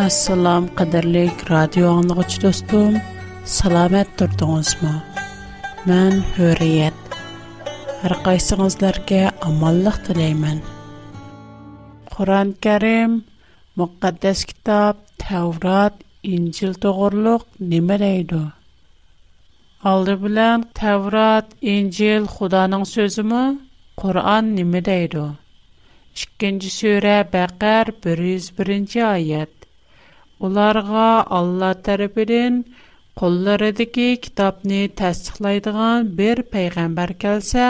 Ассалам, қадерлік радио аунығыш досым. Саламаттырсыз ба? Мен Хөриет. Бар қасыңızларға амандық тілеймін. Құран-қарім, мүқәддас кітап, Тәурат, Инджил дөғрөлөк немерейді? Алдымен Тәурат, Инджил Худаның сөзі ме? Құран неме дейді? 2-ші сүре Бақар 101 ularga Allah tərəfindən qollarındakı kitabni təsdiqləyən bir peyğəmbər gəlsə,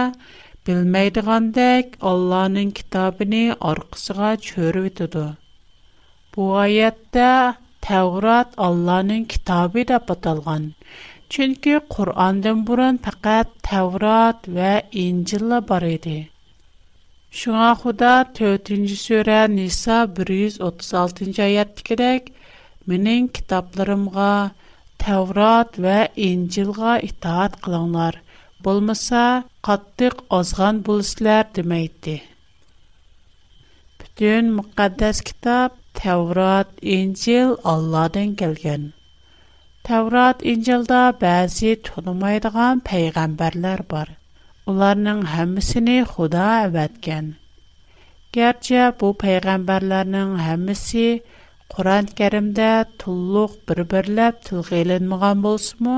bilməydigəndək Allahın kitabını arxasına çöürütüdü. Bu ayətdə Təvrat Allahın kitabı da atalğan. Чөнки Qur'anдан бурын фақат Таврот ва Инҗил бар иде. Шуңа Худа 4-нче сүре Ниса 136-нчы аятта кирәк Менің китапларымға Тәурат вә Инжилға итаат қылыңлар. Болмаса, қаттық озған бұлысылар демейді. Бүтін мұқаддас китап Тәурат Инжил Алладын келген. Тәурат Инжилда бәзі тұнымайдыған пейғамбарлар бар. Оларның хәмісіні худа әбәткен. Герче бұ пейғамбарларның хәмісі Құран кәрімдә тұллық бір-бірләп тұлғейленмеған болсымы,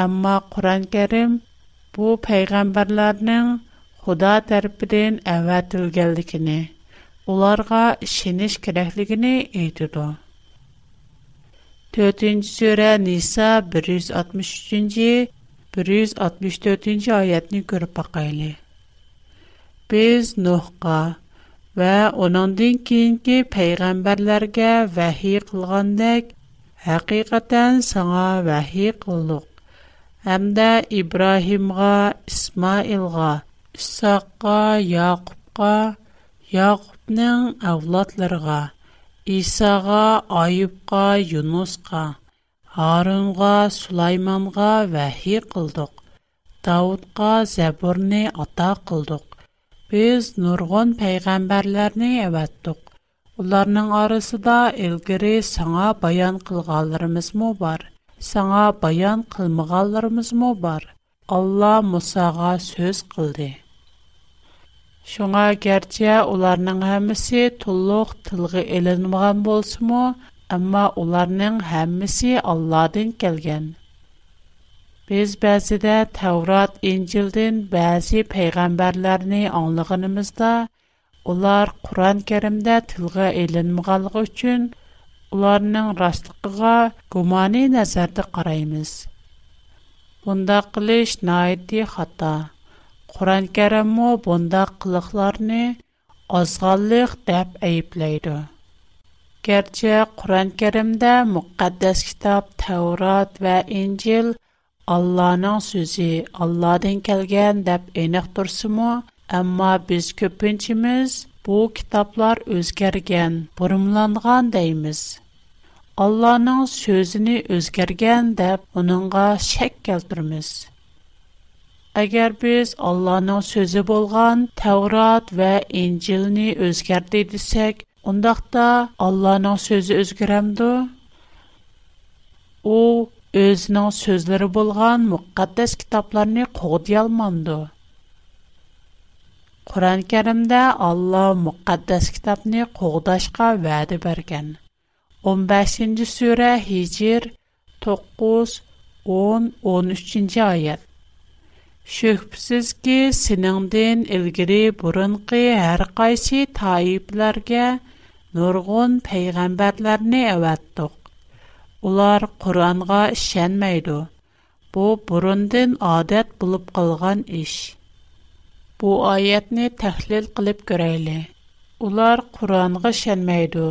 әмма Құран кәрім бұ пәйғамбарларының Құда тәріпіден әвәтілгәлдікіні, оларға шеніш керәклігіні үйдіду. 4-нче сүре Ниса 163-нче 164-нче аятны күреп бакайлы. Без Вә онан дән кийинки пайгамбарларга вахир кылгандек, ҳақиқатан саңа вахир кылдык. Һәм дә Ибрахимга, Исмайилга, Саққа, Яқубқа, Яқубның авлодларыга, Исага, Ойыбқа, Юнусқа, Арунга, Сулайманга вахир кылдык. Даудқа, Забурны ата Без нургон пайгамбарларны әваттык. Уларның арасында элгире саңа баян кылганларыбыз мо бар? Саңа баян кылмаганларыбыз мо бар? Алла Мусага сөз кылды. Шуңа гәрчә уларның һәммәсе тулык тылгы эленмәгән булсымы, әмма уларның һәммәсе Алладан килгән. Biz bəzidə Təvrat, İncildən bəzi peyğəmbərlərini anlığınımızda, ular Quran-Kərimdə tilgə elinməğanlığı üçün ularının rastlığına gumani nəzərdə qarayımız. Bunda qilish naiti xata. Quran-Kərimmu bunda qılıqlarını azğallıq dəb əyibləydi. Gerçi Quran-Kərimdə müqəddəs kitab Təvrat və İncil – Allah'ın sözü, Allah'tan kelgen dep eniq tur simo, amma biz köpçemiz bu kitaplar özgergen, burumlanğan deymiz. Allah'nın sözünü özgergen dep bunınğa şək yazdırmız. Agar biz Allah'nın sözü bolğan Tevrat və İncilni özgərdi desək, ondaqda Allah'nın sözü özgəramdı? өзнең сүзләре булган мөхәсәс китапларны күргде алмады. Коран Каремдә Алла мөхәсәс китапны күргдәшкә вадә 15нчы сүре, 9 10 13нчы аят. Шәк бесез ки сенеңдән илгәре бурынкы һәр кайсы тайибларга Улар Куранга ишенмейди. Бу бурундан адат булып калган эш. Бу аятны тахлил кылып көрәйле. Улар Куранга ишенмейди.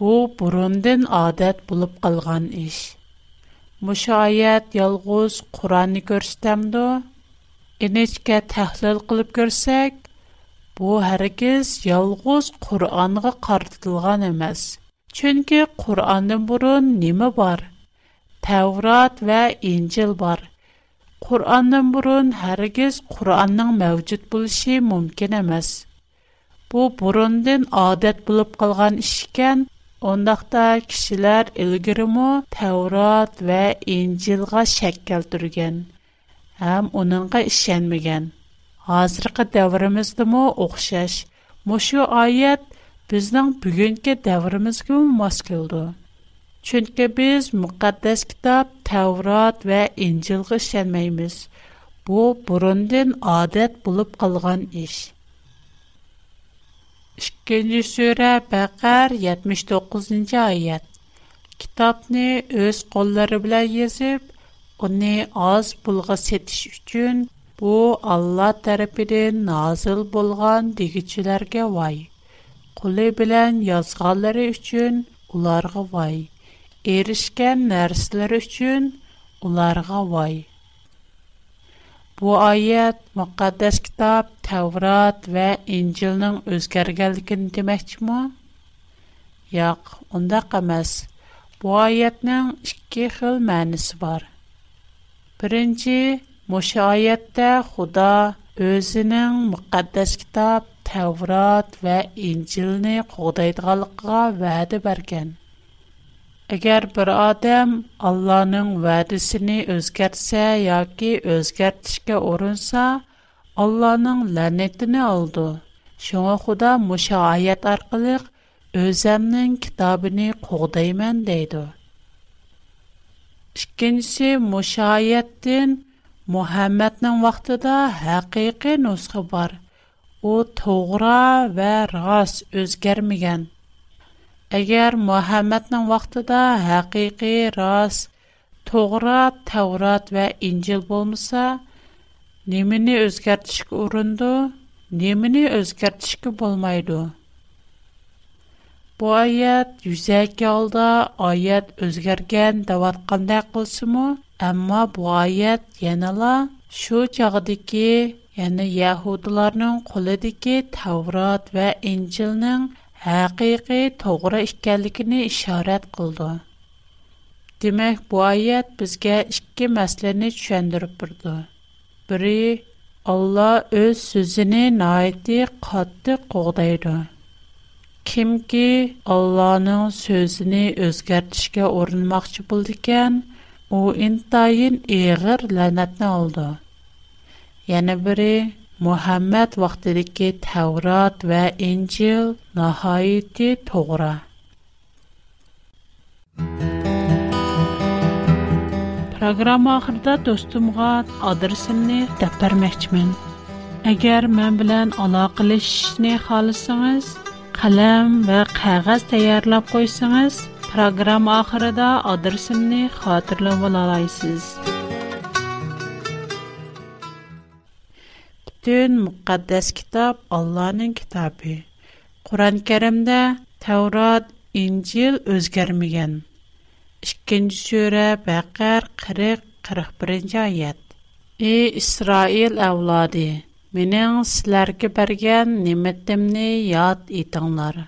Бу бурундан адат булып калган эш. Мош аят ялгыз Куранны көрсәтәмдо? Энечкә тахлил кылып көрсәк, бу һәркез ялгыз Куранга картылган эмас. Чөнки Qur'андан бурын неме бар? Таврот ва Инҗил бар. Qur'andan burun hargiz Qur'onning mavjud bo'lishi mumkin emas. Bu burundan odat bo'lib qolgan ish ekan, ondaqda kishilar ilgirimo Tavrot va Injilga shak keltirgan ham uningga ishonmagan. Hozirgi davrimizdami o'xshash. Mushu oyat Резнам бүгенге дәврimiz күң маскылды. Чөнки без мүкъаддас китап, Таврот вә Инҗил гышәмәйбез. Бу бурындән әдәт булып калган эш. Искени Сүра 2, 79-нче аят. Китапны үз куллары белән язып, аны азы булгы сетиш өчен бу Аллаһ тарафыдан нәзл булган дигечләргә вай. Quli bilən yazğanları üçün ularga vay. Erişkən nərslər üçün ularga vay. Bu ayət müqəddəs kitab Tevrat və İncilin özgərgənligini deməkçimi? Yox, onda qəməs. Bu ayətnin iki xil mənisi var. Birinci, Мушы аятта Худа өзінің мұқаддас китап Тәврат ва Инҗилне қугдайдыганлыгыга вәгъдә бергән. Әгәр бер адам Алланың вәгъдәсен үзгәртсә яки үзгәртишкә урынса, Алланың ләнәтенә алды. Шуңа Худа мошы аят аркылы өзәмнең китабыны қугдайман дейді. Икенче мошаяттен Мухаммадның вакытында хакыйкы нусха бар. o toğra və rəs özgərməyən. Əgər Məhəmmədin vaxtında həqiqi rəs toğra Tavrat və İncil olmasa, nəmini özgərtişik urundu, nəmini özgərtişik olmaydı. Bu ayət yüzək yolda ayət özgərgən davat qandaq qılsımı, əmma bu ayət yenələ şu ya'ni yahudilarning qo'lidagi Tavrot va Injilning haqiqiy to'g'ri ekanligini ishorat qildi. Demak, bu oyat bizga ikki masalani tushuntirib turdi. Biri Alloh o'z so'zini noyati qattiq qo'g'daydi. Kimki Allohning so'zini o'zgartirishga urinmoqchi bo'ldi ekan, u intayin ig'ir la'natni oldi. yana biri Muhammad vaqtidagi Tavrat va Injil nihoyatda to'g'ri. Программа ахырда достумга адресымны тап бермәкчмен. Әгәр мен белән алакалашышны халысыңыз, қалам ва кагаз таярлап койсаңыз, программа ахырда адресымны хатırlап ала بۈتۈن مۇقەددەس كىتاب ئاللانىڭ كىتابى قۇرئان كەرەمدە تەۋرات ئىنجىل ئۆزگەرمىگەن ئىككىنچى سۈرە بەقەر قىرىق قىرىق بىرىنچى ئايەت ئى ئىسرائىل ئەۋلادى مېنىڭ سىلەرگە بەرگەن نېمىتىمنى ياد ئېتىڭلار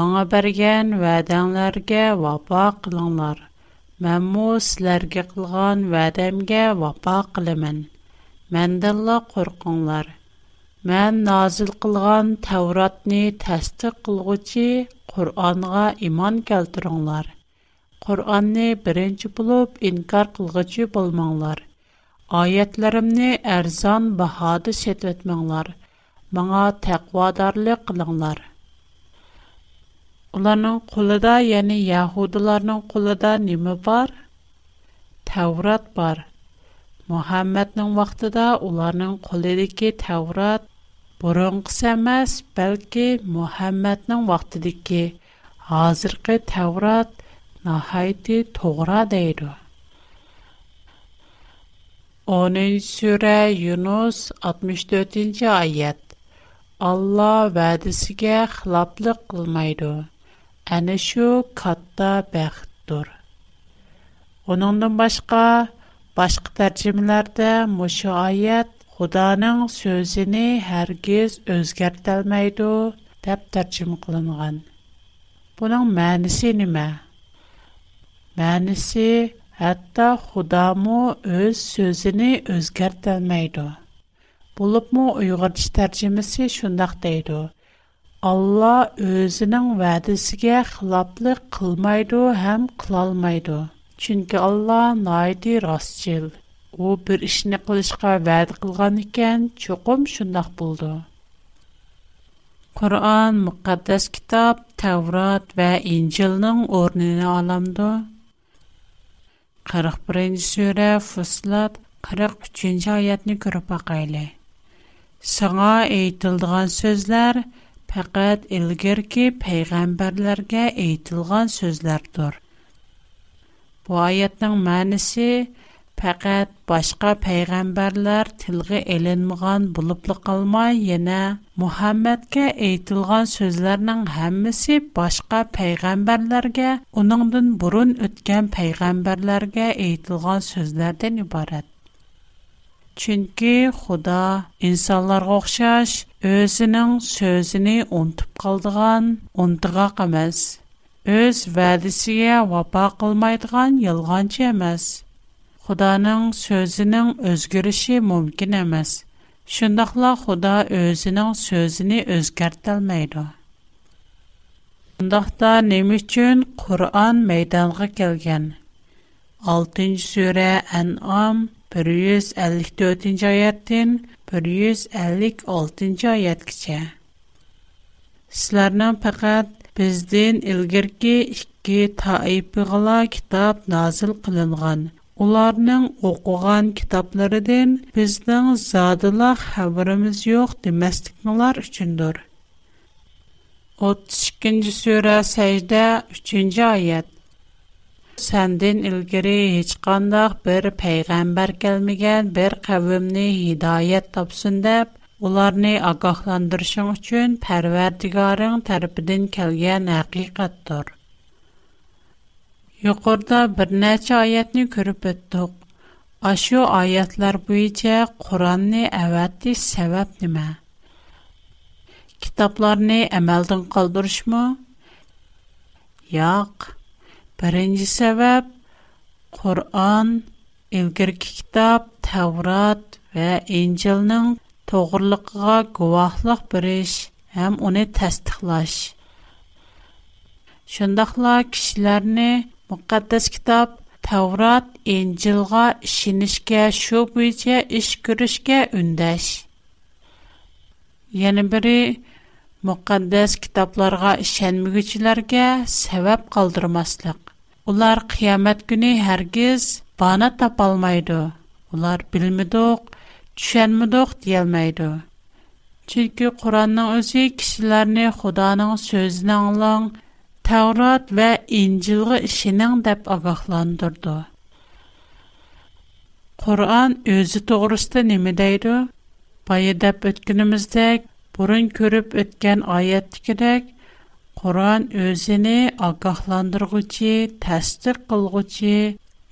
ماڭا بەرگەن ۋەدەڭلەرگە ۋاپا قىلىڭلار مەنمۇ سىلەرگە قىلغان ۋەدەمگە ۋاپا Мән дәллақ куркыңлар. Мән назыл қылған Тәүратны тәсдиқ кылгучы Куръанга иман кәлтүреңләр. Куръанны беренче булып инкар кылгучы булмаңлар. Аятләремне әрзан баһадә сөтәтмәңләр. Маңа тәкъвадарлык кыңлар. Уларның куллары да, ягъудларның куллары да бар? Тәүрат бар. Мухаммаднын вақтыда уларнын қолэдэкі тәурат бұрынғыс әмәс, бәлкі Мухаммаднын вақтыдэкі азырғы тәурат нахайды тоғыра дейді. Онын сүрі Юнус 64-ci айет. Алла вәдісіге хылаплық қылмайды. Әнішу қатта бәқіттур. Оныңдың башқа, Башҡ төрҗемәләрдә мошһайят Худаның сөзені һәргиз өзгертәлмәй топ тарҗем кылынган. Буның мәнисе неме? Мәнисе, хәтта Худамы үз сөзені өзгертәлмәй то. Булып мо уйығыт тарҗемәсе шундый то. Алла үзенең вадысына хилаплык кылмайды һәм кыла Чөнки Алла найти расчыл. У бер эшне кылышка вәд кылган икән, чоқым шундак булды. Qur'on muqaddas kitob Tavrot va Injilning o'rnini olamdi. 41-sura Fussilat 43-oyatni ko'rib baqayli. Саңа әйтілдіған сөзләр пәкәт илгерки пәйғәмбәрләргә әйтілған сөзләрдір. Bu ayətdən mənisi pəqət başqa pəyğəmbərlər tilqi elinməğən bulublu qalma, yenə Muhammed kə eytilğən sözlərinin həmisi başqa pəyğəmbərlərgə, onun dün burun ötgən pəyğəmbərlərgə eytilğən sözlərdən ibarət. Çünki xuda insanlar qoxşaş, özünün sözünü ұntıp Öz вәдісіге вапа қылмайдыған елғанчы емес. Худаның сөзінің өзгеріші мүмкін емес. Шындақла Худа өзінің сөзіні өзгертелмейді. Шындақта nima uchun Qur'on maydonga kelgan? 6-cı surə En'am 154-cü ayətdən 156-cı ayətə. Sizlərdən faqat Bizdən ilgirki ikki toifigala kitob nozil qilingan. Ularning o'qigan kitoblaridan bizning zodila xabarimiz yo'q demasliklar uchundir. 32-ci surə Səcdə 3-cü ayət. Səndən ilgiri heç qandaq bir peyğəmbər gəlməyən bir qəvmni hidayət tapsın deyə ularni ogohlantirishing uchun Parvardigoring tarafidan kelgan haqiqatdir. Yuqorida bir necha oyatni ko'rib o'tdik. Aşu ayətlər boyunca Qur'anı əvətti səbəb nə? Kitablarını əməldən qaldırışmı? Yox. Birinci səbəb Qur'an, ilgirki kitab Tevrat və İncilin to'g'riligiga guvohlik berish ham uni tasdiqlash shundoqla kishilarni muqaddas kitob tavrat injilga ishonishga shu bo'yicha ish ko'rishga undash yana biri muqaddas kitoblarga ishonmaguchilarga sabab qoldirmaslik ular qiyomat kuni hargiz bana topolmaydi ular bilmidiq tushunmidiq deyilmaydi. Çünki Quranның özü kişilərni Xudanın sözünə anlan, Tevrat və İncilgə işinin dəb ağaqlandırdı. Quran özü doğrusu nəmi deyir? Bayı dəb ötkünümüzdək, burun görüb ötkən ayətdikidək, Quran özünü ağaqlandırğıcı, təsdiq qılğıcı,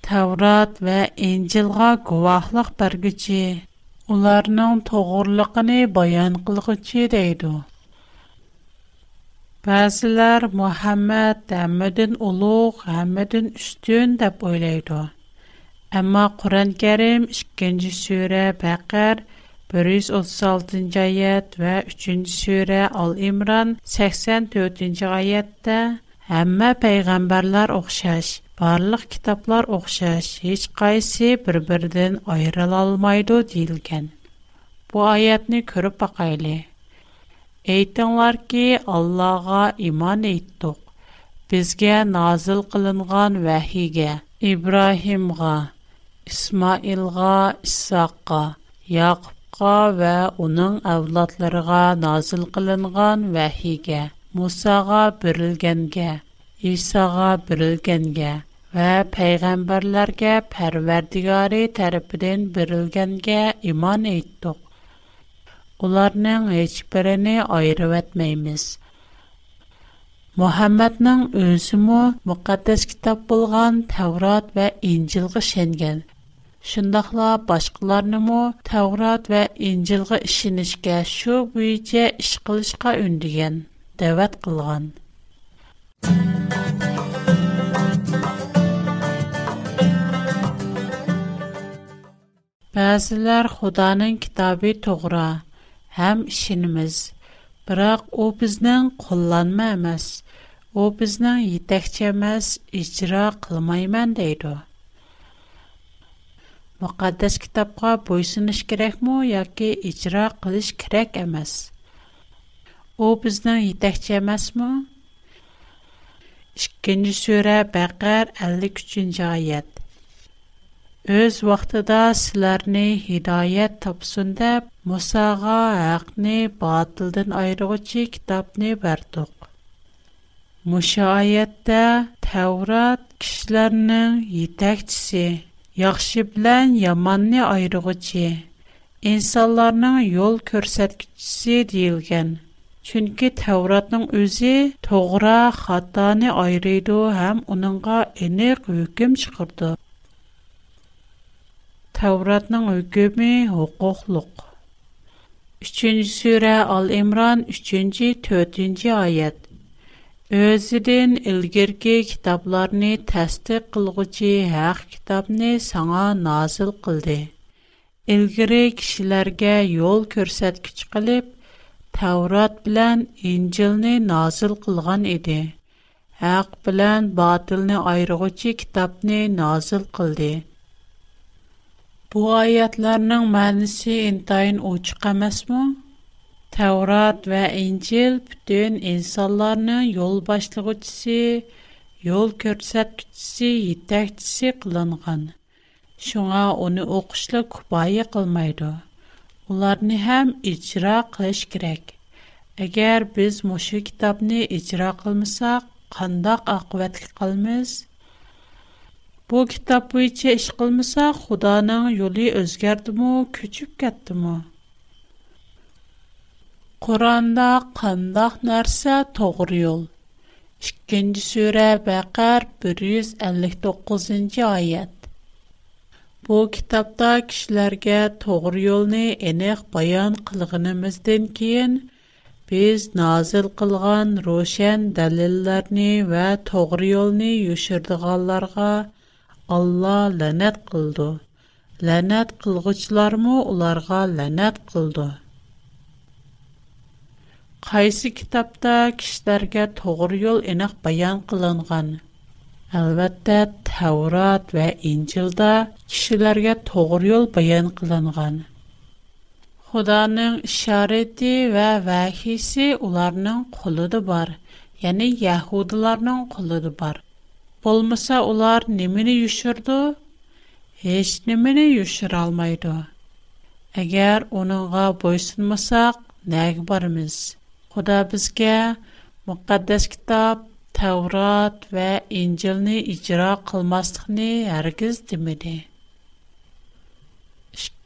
Tevrat və İncilgə guvahlıq bərgücü, ularning to'g'riliqini bayon qilg'uchi deydi ba'zilar muhammad hammadan ulug' hammadan ustun deb o'ylaydi ammo qur'oni karim ikkinchi sura baqar 136 oyat va 3 sura Al Imran 84 oyatda hamma payg'ambarlar o'xshash барлык китаплар оқшаш, һеч кайсы бер-бердән айрыла алмайды дилгән. Бу аятны күреп бакайлы. Әйтәңләр ки, Аллага иман әйттек. Безгә назил кылынган вахигә, Ибраһимга, Исмаилга, Исаакка, Яқубқа ва оның авлатларыға назыл қылынған вәхиге, Мусаға бірілгенге, İsa'ga birilgənə və peyğəmbərlərə Pərverdigari tərəfindən birilgənə iman etdik. Onların heç birini ayırıb etməyimiz. Muhammadның özümü müqəddəs kitab bolğan Tevrat və İncilğa şengen. Şundaqla başqalarını mı Tevrat və İncilğa işinişkə şu büyücə iş qılışqa ündügən, dəvət Ba'zilar Xudoning kitobi to'g'ri, ham ishonamiz. Biroq u bizning qo'llanma emas, u bizning yetakchi emas, ijro qilmayman deydi. Muqaddas kitobga bo'ysunish kerakmi yoki ijro qilish kerak emas? U bizning yetakchi emasmi? 2-нче сүре Бәкәр 53-нче аят. Өз вакытыда силәрне хидаят тапсын дип Мусага хакны батылдан айыргычы китапны бердек. Мушаятдә Таврат кешеләрнең итәкчесе, яхшы белән яманны айыргычы, инсанларның юл күрсәткечесе диелгән. Чөнки Тәвратның үзе тоғра хатаны айрыйды һәм уныңга энек хөкем чыгарды. Тәвратның хөкеме хукуклык. 3-нче сүре Ал-Имран 3-нче 4-нче аят. Özüdən ilgirki kitablarını təsdiq qılğıcı haq kitabını sana nazil qıldı. İlgiri kişilərə yol göstərici qılıb Tavrat bilan İncilni nazil qilgan edi. Haq bilan batilni ayirg'uchi kitobni nazil qildi. Bu oyatlarning ma'nosi intayin ochiq emasmi? Tavrat va İncil butun insonlarning yo'l boshlag'uchisi, yo'l ko'rsatkichisi, yetakchisi qilingan. Шуңа уны оқышлы күпайы қылмайды. ularni ham ijro qilish kerak agar biz mushu kitobni ijro qilmasak qandoq oqibatga qolamiz bu kitob bo'yicha ish qilmasak xudoning yo'li o'zgardimi ko'chib ketdimi qur'onda qandoq narsa to'g'ri yo'l ikkinchi sura baqar bir yuz ellik to'qqizinchi oyat Бу китапта кишләргә тогры юлны энек баян кылгынымыздан кийин без назил кылган рошен далилларны ва тогры юлны юшырдыганларга Алла ләнәт кылды. Ләнәт кылгычлармы уларга ләнәт кылды. Кайсы китапта кишләргә тогры юл энек баян кылынган? әлвәттә Тавурад вә Инчилда кишіләргә тоғыр юл баян қыланған. Худаның ішариди вә вәхиси уларның құлыды бар, яни, яһудларның құлыды бар. Болмаса, улар неміні юшырды? Хеш неміні юшыр алмайды. Әгер оныңға бойсынмасақ, нәг барымыз? Худа бізге муқаддэс кітап, Təvrat və İncilni icra qılmaslıqni hərgiz demedi.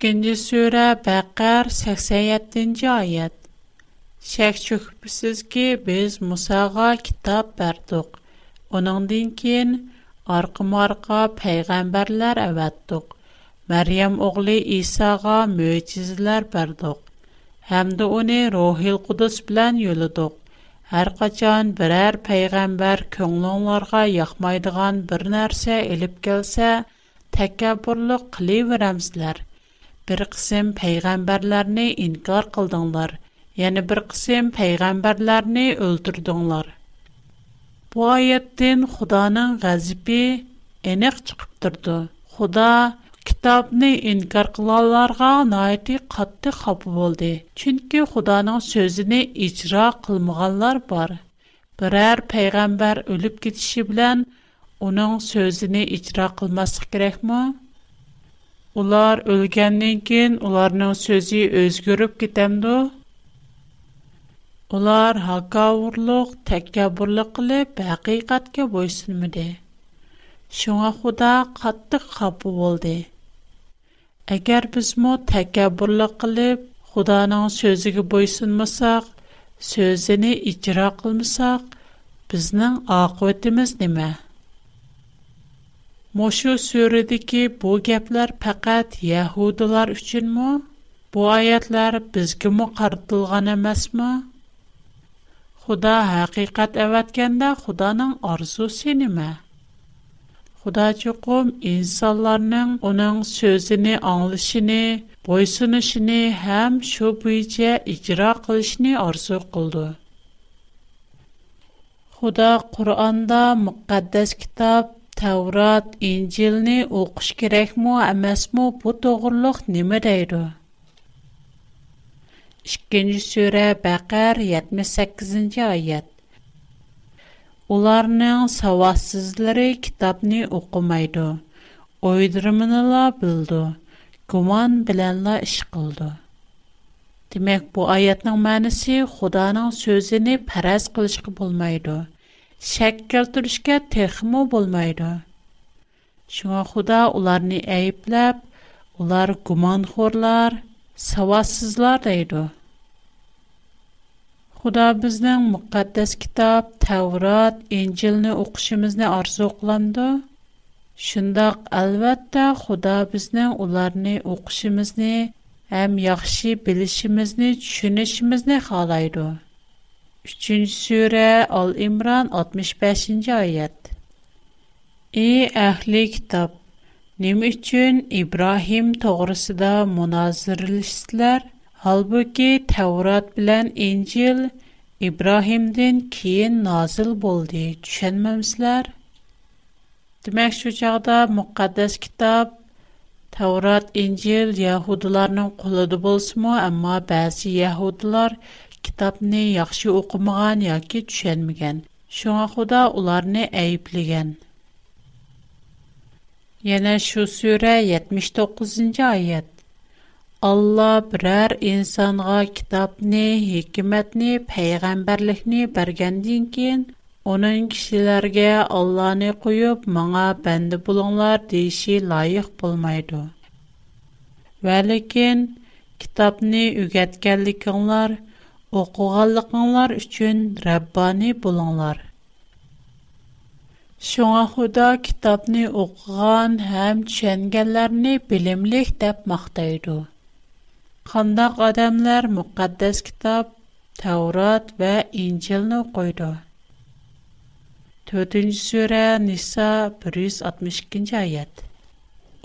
2-ci surə Bəqər 87-ci ayət. Şək çökübsüz ki, biz Musağa kitab bərdiq. Onundan keyin arqım-arqa peyğəmbərlər əvətdiq. Məryəm oğlu İsa'ğa möcüzələr bərdiq. Həmdə onu Ruhil Qudus bilən yoluduq. Һәр качан берәр пәйгамбер көңлөңләргә яхмайдыган бер нәрсә элеп келсә, тәкәббүрлек кылыбырамсызлар. Бер кысым пәйгамберләрне инкар кылдыңлар, яны бер кысым пәйгамберләрне өлтүрдыңлар. Бу аяттан Худаның гәзибе энек чыгып Худа kitobni inkor qilganlarga noiti qattiq xafa bo'ldi chunki xudoning so'zini ijro qilmaganlar bor biror payg'ambar o'lib ketishi bilan uning so'zini ijro qilmaslik kerakmi ular o'lgandan keyin ularning so'zi o'zgarib ketamdi ular hakavurluq takabburlik qilib haqiqatga bo'ysunmidi shunga xudo qattiq xafa bo'ldi Әгәр безмо тәкәббурлык кылып, Худаның сөзиге буйсынмасак, сөзене иҗра кылмасак, безнең акыбетimiz нимә? Мошу сүредәге бу гәпләр фақат яһудлар өченме? Бу аятлар безгеме картылган эмасмы? Худа хакыйкать әвәткәндә Худаның арзусы нимә? Худа чуқум инсанларның оның сөзіні аңылышыны, бойсынышыны һәм шо бүйце икра қылышыны арзу қылды. Худа Куранда мұқаддас китап, Тәурат, Инжилни оқыш керек му, әмәс му, бұ тоғырлық немі дейді. Ишкенжі сөре Бәкәр 78-ci айет. Onların savadsızları kitabni oqumaydı. Oydirmini la bildi. Guman bilen la iş qıldı. Demək bu ayətin mənası Xudanın sözünü pərəz qılışqı bulmaydı. Şək keltirishga texmo bulmaydı. Şuna Xuda onlarını əyibləb, ular gumanxorlar, savadsızlar deydi. Xuda bizning müqəddəs kitab, Tevrat, İncilni oxuşumuzni arzu qılandı. Şundaq əlbəttə Xuda bizning ularni oxuşumuzni həm yaxşı bilişimizni, düşünüşümüzni xalaydı. 3-cü surə Al-İmran 65-ci ayət. Ey əhli kitab, Nima üçün İbrahim toğrusida münazirəlisizlər? Halbuki Təvrat bilən İncil İbrahimdən keyin nazil boldu. Düşənməmsizlər? Demək şu çağda müqəddəs kitab Təvrat, İncil Yahudilərin qolunda bolsunmu, amma bəzi Yahudilar kitabni yaxşı oxumağan yoki düşənməyən. Şuna Xuda onları əyibləyən. Yana şu surə 79-cu ayət. Алла برر инсанга غا کتاب نه حکمت кин, پیغمبر لح نه برگندین کین اون اینکشیلر گه الله نه قیوب معا بند بلون لار دیشی لایح بول میدو ولی کین کتاب نه یقعد کلیکن Қандақ адамлар мукаддас китап, Таурат ва Инджилну қойду. 4-нсюрэ Ниса 162-нж айад.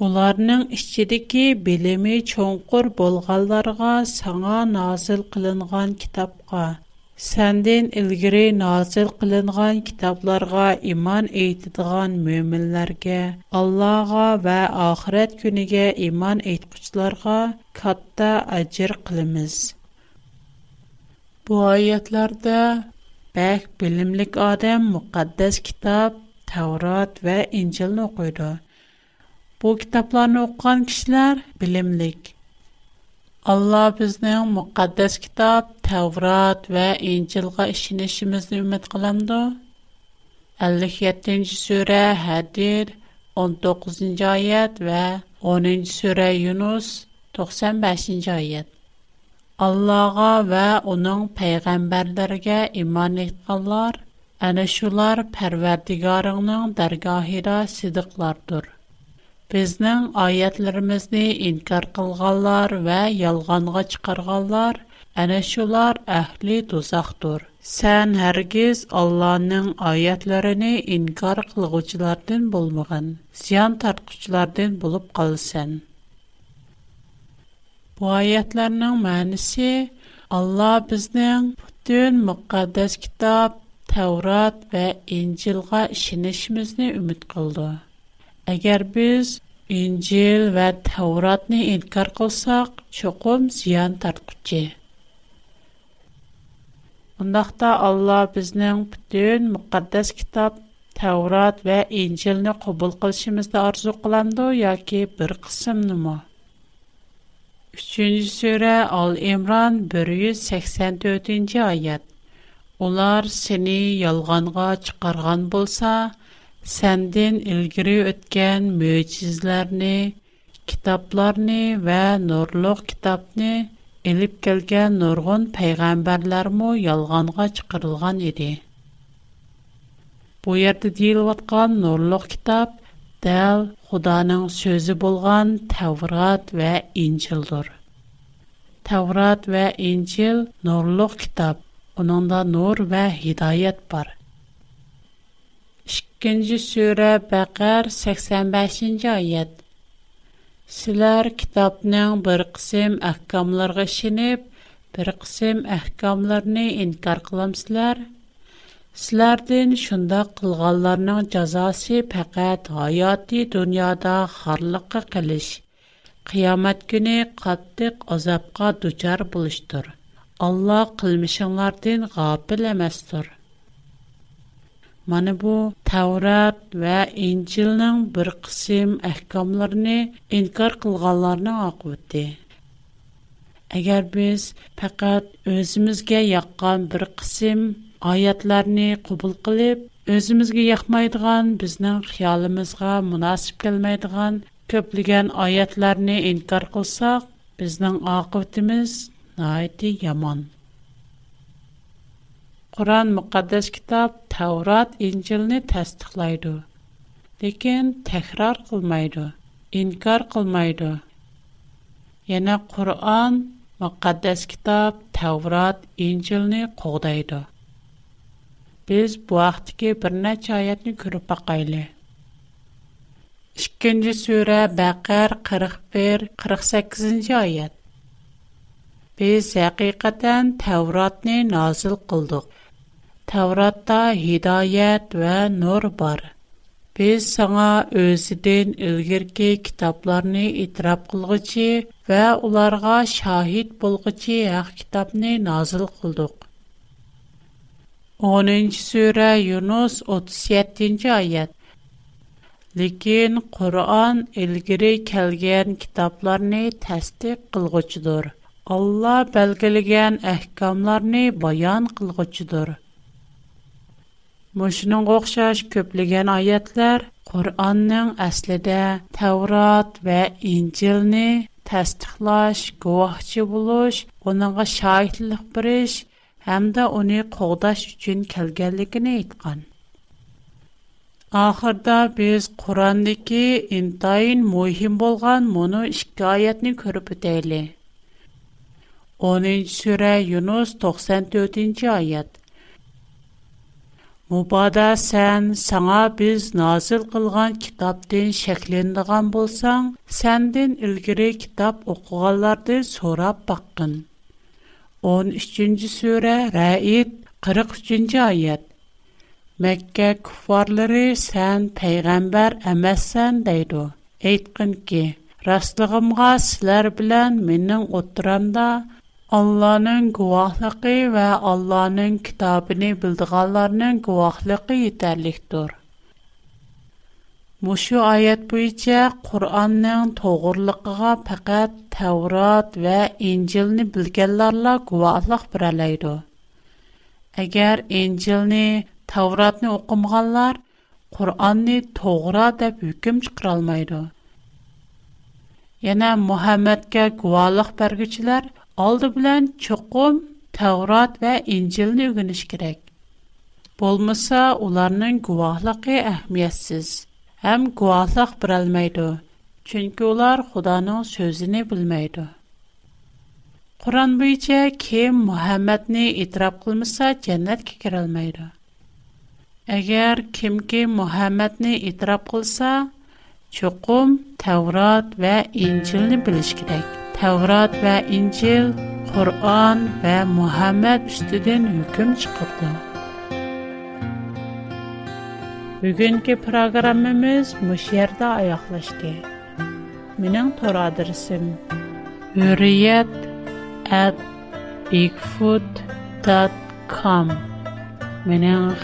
Уларның іщчидики билими чонқур болғаларға саңа назыл қылынған китапға. Сандин илгири назил қилинған китабларға иман ийтидған мюминлерге, Аллаға ва ахирет күнеге иман ийтпучыларға катта айчир қилиміз. Бу айятларды бәк билимлик адам муқаддас китаб, таврат ва инцил ну қойду. Бу китаблар ну қан кишілар билимлик. Алла біздің Təvrat və İncilğa işinişimizni ümid qılamdı. 57-ci surə Hədir 19-cu ayət və 10-cu surə Yunus 95-ci ayət. Allah'a və onun peyğəmbərlərə iman etdilər. Ana şular Pərverdigarının dərgahında sidiqlardır. Bizning ayətlərimizni inkar qılğanlar və yalğanğa çıxarğanlar – Әнә шулар әһли дозаҡтыр. Сән һәргиз Аллаһның аятларын инкар кылгучылардан булмаган, зыян тартучылардан булып ҡалсан. Bu ayətlərin mənası Allah bizdən bütün müqəddəs kitab, Tevrat və İncilğa işinişimizni ümid qıldı. Əgər biz İncil və Tevratni inkar qılsaq, çoxum ziyan tartqucu. Bundaqda Алла bizning бүтән muqaddas kitob Tavrat va Injilni qabul qilishimizni orzu qilamdi yoki bir qismnimi? 3-nji sura al imron 184-nji oyat. Ular seni yolg'onga chiqargan bo'lsa, sendin ilgari o'tgan mo'jizlarni, kitoblarni va nurli kitobni Elib kelgen nurgun peygamberler mu yalganga çıkırılgan Бу Bu yerde deyil vatkan nurluq kitab dəl xudanın sözü bolgan Tevrat və İncildur. Tevrat və İncil nurluq kitab, onunda nur və hidayet bar. İkinci sürə Bəqər 85-ci Силар, китапның бір қсим ахкамларга шиниб, бір қсим ахкамларни инкар қылам силар. Силардин шунда қылғаларнин казаси пақэт айати дуняда харлыка калиш. Киямат гіни қаттық азапга дучар булышдыр. Алла қылмішанлардин ғабил амастыр. Мана бу Таурат ва Инжилнын бир кысым ахкамларын инкар кылганларның акыбыты. Әгәр без фақат өзімізгә яққан бір қысым аятларыны құбыл қылып, өзімізге яқмайдыған, біздің қиялымызға мұнасып келмейдіған көпліген аятларыны инкар қылсақ, біздің ақытымыз найты яман. Quran müqaddəs kitab Tavrat İncilni təsdiqləyir. Lakin təkrar qılmayır, inkar qılmayır. Yəni Quran müqaddəs kitab Tavrat İncilni qoğdayır. Biz bu vaxtki bir neçə ayətni görüb baxaylı. 2-ci surə 41 48-ci ayət. Biz həqiqətən Tavratni nazil qıldıq. Təvratda hidayət və nur var. Biz sənə özüdən ilgirki kitablarını itiraf qılğıcı və onlara şahid bolğıcı haq kitabını nazil qıldıq. 10-cu surə Yunus 37-ci ayət. Lakin Quran ilgiri kəlgən kitablarını təsdiq qılğıcıdır. Allah bəlgiləyən əhkamlarını bayan qılğıcıdır. Мошныңга оқшаш көплеген аятлар Qur'onning aslida Tavrat va Injilni tasdiqlash, guvohchi bo'lish, uningga shohidlik berish hamda uni qo'g'dash uchun kelganligini aytgan. Ахырда biz Qur'ondagi intayin muhim bo'lgan mono ikki oyatni ko'rib o'taylik. 10-sura Yunus 94-oyat. Мубада сен, сана біз назил қылған китабдин шеклиндаған болсан, сандин үлгіри китаб оқуғаларды сорап баққын. 13-cü суре, раид, 43-cü айет. Мекка куфарлари сен пейгамбар амәссен дайду. Эйтқын ки, раслығымға сілар білян менің отыранда, Allah'ın guvahlığı ve Allah'ın kitabını bildiğanların guvahlığı yeterlikdir. Мушу аят буенча Qur'onning to'g'riligiga faqat Tavrat va Injilni bilganlarla guvohlik bera oladi. Agar Injilni, Tavratni o'qimaganlar Qur'onni to'g'ri deb hukm chiqara olmaydi. Yana Muhammadga guvohlik berguchilar aldı bilen çokum Tevrat ve İncil'ni öğreniş gerek. Bolmasa onların guvahlıqı əhmiyyətsiz, həm guvahlıq birəlməydi, çünki onlar Xudanın sözünü bilməydi. Quran boyunca kim Muhammedni itiraf qılmasa cənnətə girəlməydi. Əgər kimki Muhammedni itiraf qılsa, çoxum Tevrat və İncilni biliş gerek. Таврат вә Инҗил, Коръан вә Мухаммад үстедән хөкем чыкты. Бүгенге программабыз мош ярдә аяклашты. Минем тор адресым huriyet@bigfoot.com. Минем